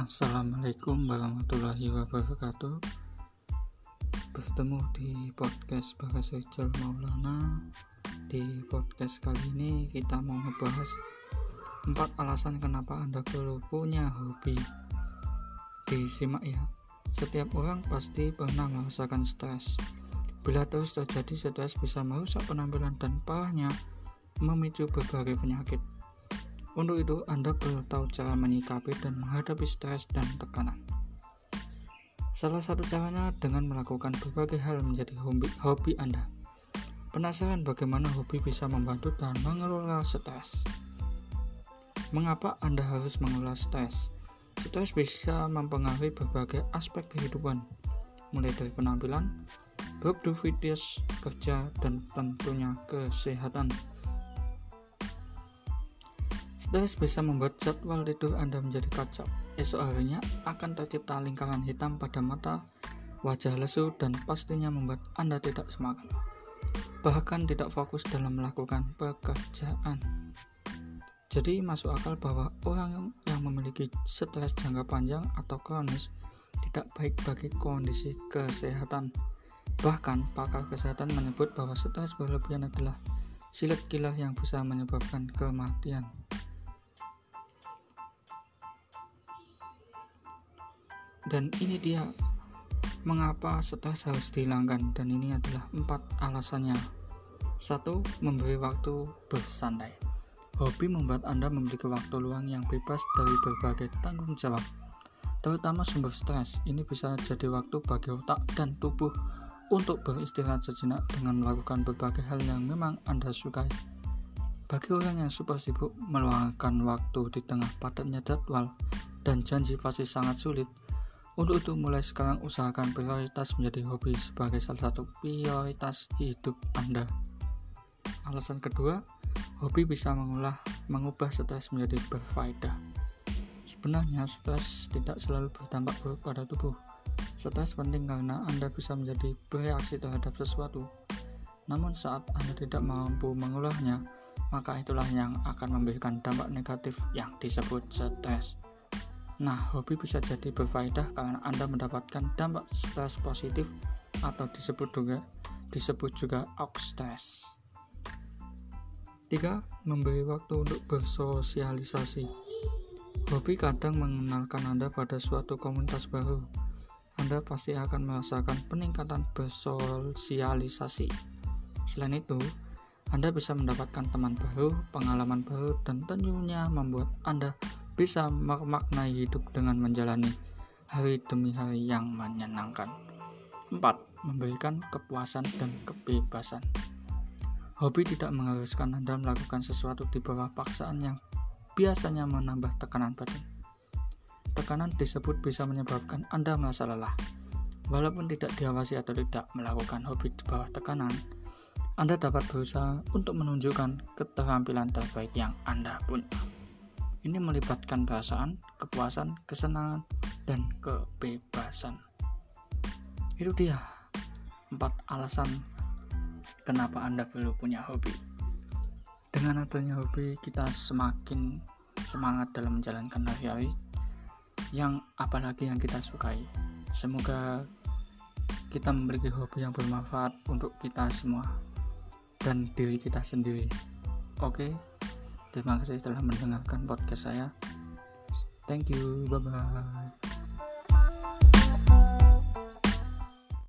Assalamualaikum warahmatullahi wabarakatuh. Bertemu di podcast Bahasa Ijal Maulana. Di podcast kali ini kita mau ngebahas empat alasan kenapa Anda perlu punya hobi. Disimak ya. Setiap orang pasti pernah merasakan stres. Bila terus terjadi stres bisa merusak penampilan dan parahnya memicu berbagai penyakit untuk itu, Anda perlu tahu cara menyikapi dan menghadapi stres dan tekanan. Salah satu caranya dengan melakukan berbagai hal menjadi hobi, hobi Anda. Penasaran bagaimana hobi bisa membantu dan mengelola stres? Mengapa Anda harus mengelola stres? Stres bisa mempengaruhi berbagai aspek kehidupan, mulai dari penampilan, produktivitas kerja, dan tentunya kesehatan. Stres bisa membuat jadwal tidur Anda menjadi kacau. Esok harinya akan tercipta lingkaran hitam pada mata, wajah lesu, dan pastinya membuat Anda tidak semangat. Bahkan tidak fokus dalam melakukan pekerjaan. Jadi masuk akal bahwa orang yang memiliki stres jangka panjang atau kronis tidak baik bagi kondisi kesehatan. Bahkan pakar kesehatan menyebut bahwa stres berlebihan adalah silet killer yang bisa menyebabkan kematian. Dan ini dia mengapa stres harus dihilangkan? Dan ini adalah empat alasannya. Satu memberi waktu bersantai. Hobi membuat anda memiliki waktu luang yang bebas dari berbagai tanggung jawab terutama sumber stres. Ini bisa jadi waktu bagi otak dan tubuh untuk beristirahat sejenak dengan melakukan berbagai hal yang memang anda sukai. Bagi orang yang super sibuk meluangkan waktu di tengah padatnya jadwal dan janji pasti sangat sulit untuk itu mulai sekarang usahakan prioritas menjadi hobi sebagai salah satu prioritas hidup Anda. Alasan kedua, hobi bisa mengolah mengubah stres menjadi berfaedah. Sebenarnya stres tidak selalu berdampak buruk pada tubuh. Stres penting karena Anda bisa menjadi bereaksi terhadap sesuatu. Namun saat Anda tidak mampu mengolahnya, maka itulah yang akan memberikan dampak negatif yang disebut stres. Nah, hobi bisa jadi berfaedah karena Anda mendapatkan dampak stres positif atau disebut juga disebut juga oxstress. 3. Memberi waktu untuk bersosialisasi. Hobi kadang mengenalkan Anda pada suatu komunitas baru. Anda pasti akan merasakan peningkatan bersosialisasi. Selain itu, Anda bisa mendapatkan teman baru, pengalaman baru, dan tentunya membuat Anda bisa memaknai hidup dengan menjalani hari demi hari yang menyenangkan. 4. Memberikan kepuasan dan kebebasan. Hobi tidak mengharuskan Anda melakukan sesuatu di bawah paksaan yang biasanya menambah tekanan badan. Tekanan disebut bisa menyebabkan Anda merasa lelah. Walaupun tidak diawasi atau tidak melakukan hobi di bawah tekanan, Anda dapat berusaha untuk menunjukkan keterampilan terbaik yang Anda punya. Ini melibatkan perasaan, kepuasan, kesenangan, dan kebebasan. Itu dia empat alasan kenapa Anda perlu punya hobi. Dengan adanya hobi, kita semakin semangat dalam menjalankan hari-hari yang apalagi yang kita sukai. Semoga kita memiliki hobi yang bermanfaat untuk kita semua dan diri kita sendiri. Oke. Okay? Terima kasih telah mendengarkan podcast saya. Thank you. Bye bye.